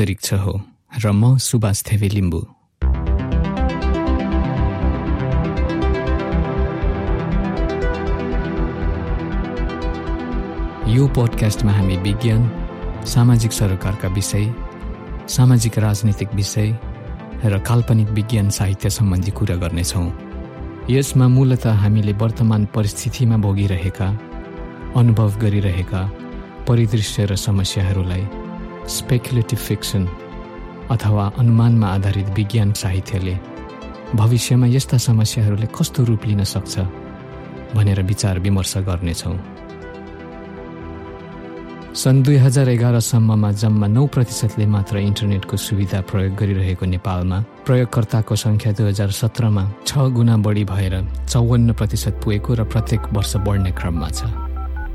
अन्तरिक्ष हो र म सुभाष थेवे लिम्बू। यो पोडकास्टमा हामी विज्ञान सामाजिक सरोकारका विषय सामाजिक राजनीतिक विषय र काल्पनिक विज्ञान साहित्य सम्बन्धी कुरा गर्नेछौँ। यसमा मूलत हामीले वर्तमान परिस्थितिमा भोगिरहेका अनुभव गरिरहेका परिदृश्य र समस्याहरूलाई स्पेकुलेटिभ फिक्सन अथवा अनुमानमा आधारित विज्ञान साहित्यले भविष्यमा यस्ता समस्याहरूले कस्तो रूप लिन सक्छ भनेर विचार विमर्श गर्नेछौँ। सन् दुई हजार एघारसम्ममा जम्मा नौ प्रतिशतले मात्र इन्टरनेटको सुविधा प्रयोग गरिरहेको नेपालमा प्रयोगकर्ताको सङ्ख्या दुई हजार सत्रमा छ गुणा बढी भएर चौवन्न प्रतिशत पुगेको र प्रत्येक वर्ष बढ्ने क्रममा छ।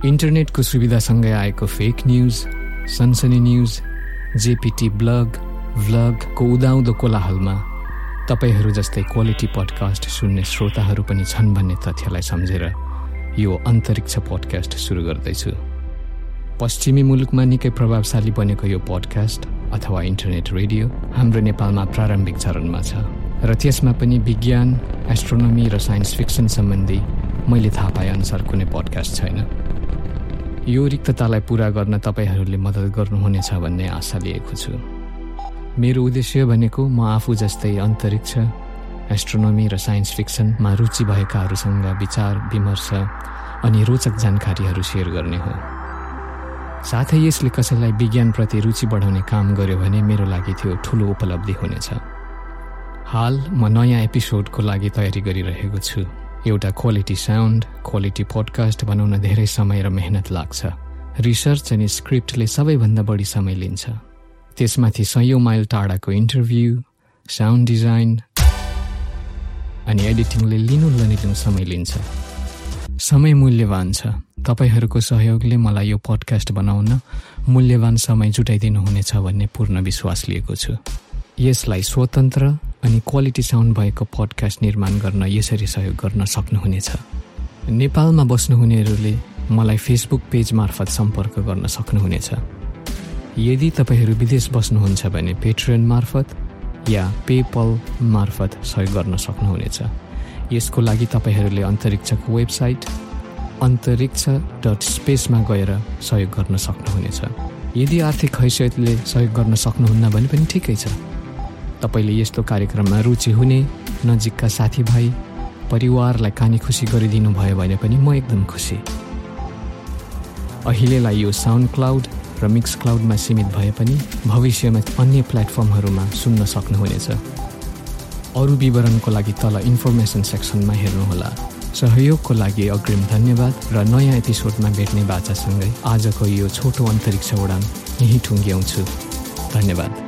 इन्टरनेटको सुविधासँगै आएको फेक न्युज सनसनी न्युज जेपिटी ब्लग भ्लगको उदाउँदो कोलाहलमा तपाईँहरू जस्तै क्वालिटी पडकास्ट सुन्ने श्रोताहरू पनि छन् भन्ने तथ्यलाई सम्झेर यो अन्तरिक्ष पडकास्ट सुरु गर्दैछु। पश्चिमी मुलुकमा निकै प्रभावशाली बनेको यो पोडकास्ट अथवा इन्टरनेट रेडियो हाम्रो नेपालमा प्रारम्भिक चरणमा छ र त्यसमा पनि विज्ञान एस्ट्रोनोमी र साइन्स फिक्सन सम्बन्धी मैले थाहा पाए अनुसार कुनै पोडकास्ट छैन। यो रिक्ततालाई पुरा गर्न तपाईँहरूले मद्दत गर्नुहुनेछ भन्ने आशा लिएको छु। मेरो उद्देश्य भनेको म आफू जस्तै अन्तरिक्ष एस्ट्रोनोमी र साइन्स फिक्सनमा रुचि भएकाहरूसँग विचार विमर्श अनि रोचक जानकारीहरू सेयर गर्ने हो। साथै यसले कसैलाई विज्ञानप्रति रुचि बढाउने काम गर्यो भने मेरो लागि त्यो ठुलो उपलब्धि हुनेछ। हाल म नयाँ एपिसोडको लागि तयारी गरिरहेको छु। एउटा क्वालिटी साउन्ड क्वालिटी पोडकास्ट बनाउन धेरै समय र मेहनत लाग्छ। रिसर्च अनि स्क्रिप्टले सबैभन्दा बढी समय लिन्छ। त्यसमाथि सयौँ माइल टाढाको इन्टरभ्यू साउन्ड डिजाइन अनि एडिटिङले लिनु लिनु समय लिन्छ। समय मूल्यवान छ। तपाईँहरूको सहयोगले मलाई यो पडकास्ट बनाउन मूल्यवान समय जुटाइदिनुहुनेछ भन्ने पूर्ण विश्वास लिएको छु। यसलाई स्वतन्त्र अनि क्वालिटी साउन्ड भएको पडकास्ट निर्माण गर्न यसरी सहयोग गर्न सक्नुहुनेछ। नेपालमा बस्नुहुनेहरूले मलाई फेसबुक पेज मार्फत सम्पर्क गर्न सक्नुहुनेछ। यदि तपाईँहरू विदेश बस्नुहुन्छ भने पेट्रियन मार्फत या पेपल मार्फत सहयोग गर्न सक्नुहुनेछ। यसको लागि तपाईँहरूले अन्तरिक्षको वेबसाइट अन्तरिक्ष डट स्पेसमा गएर सहयोग गर्न सक्नुहुनेछ। यदि आर्थिक हैसियतले सहयोग गर्न सक्नुहुन्न भने पनि ठिकै छ। तपाईँले यस्तो कार्यक्रममा रुचि हुने नजिकका साथीभाइ परिवारलाई कानी खुसी गरिदिनु भयो भने पनि म एकदम खुसी। अहिलेलाई यो साउन्ड क्लाउड र मिक्स क्लाउडमा सीमित भए पनि भविष्यमा अन्य प्लेटफर्महरूमा सुन्न सक्नुहुनेछ। अरू विवरणको लागि तल इन्फर्मेसन सेक्सनमा हेर्नुहोला। सहयोगको लागि अग्रिम धन्यवाद र नयाँ एपिसोडमा भेट्ने बाचासँगै आजको यो छोटो अन्तरिक्ष उडान यहीँ ठुङ्ग्याउँछु धन्यवाद।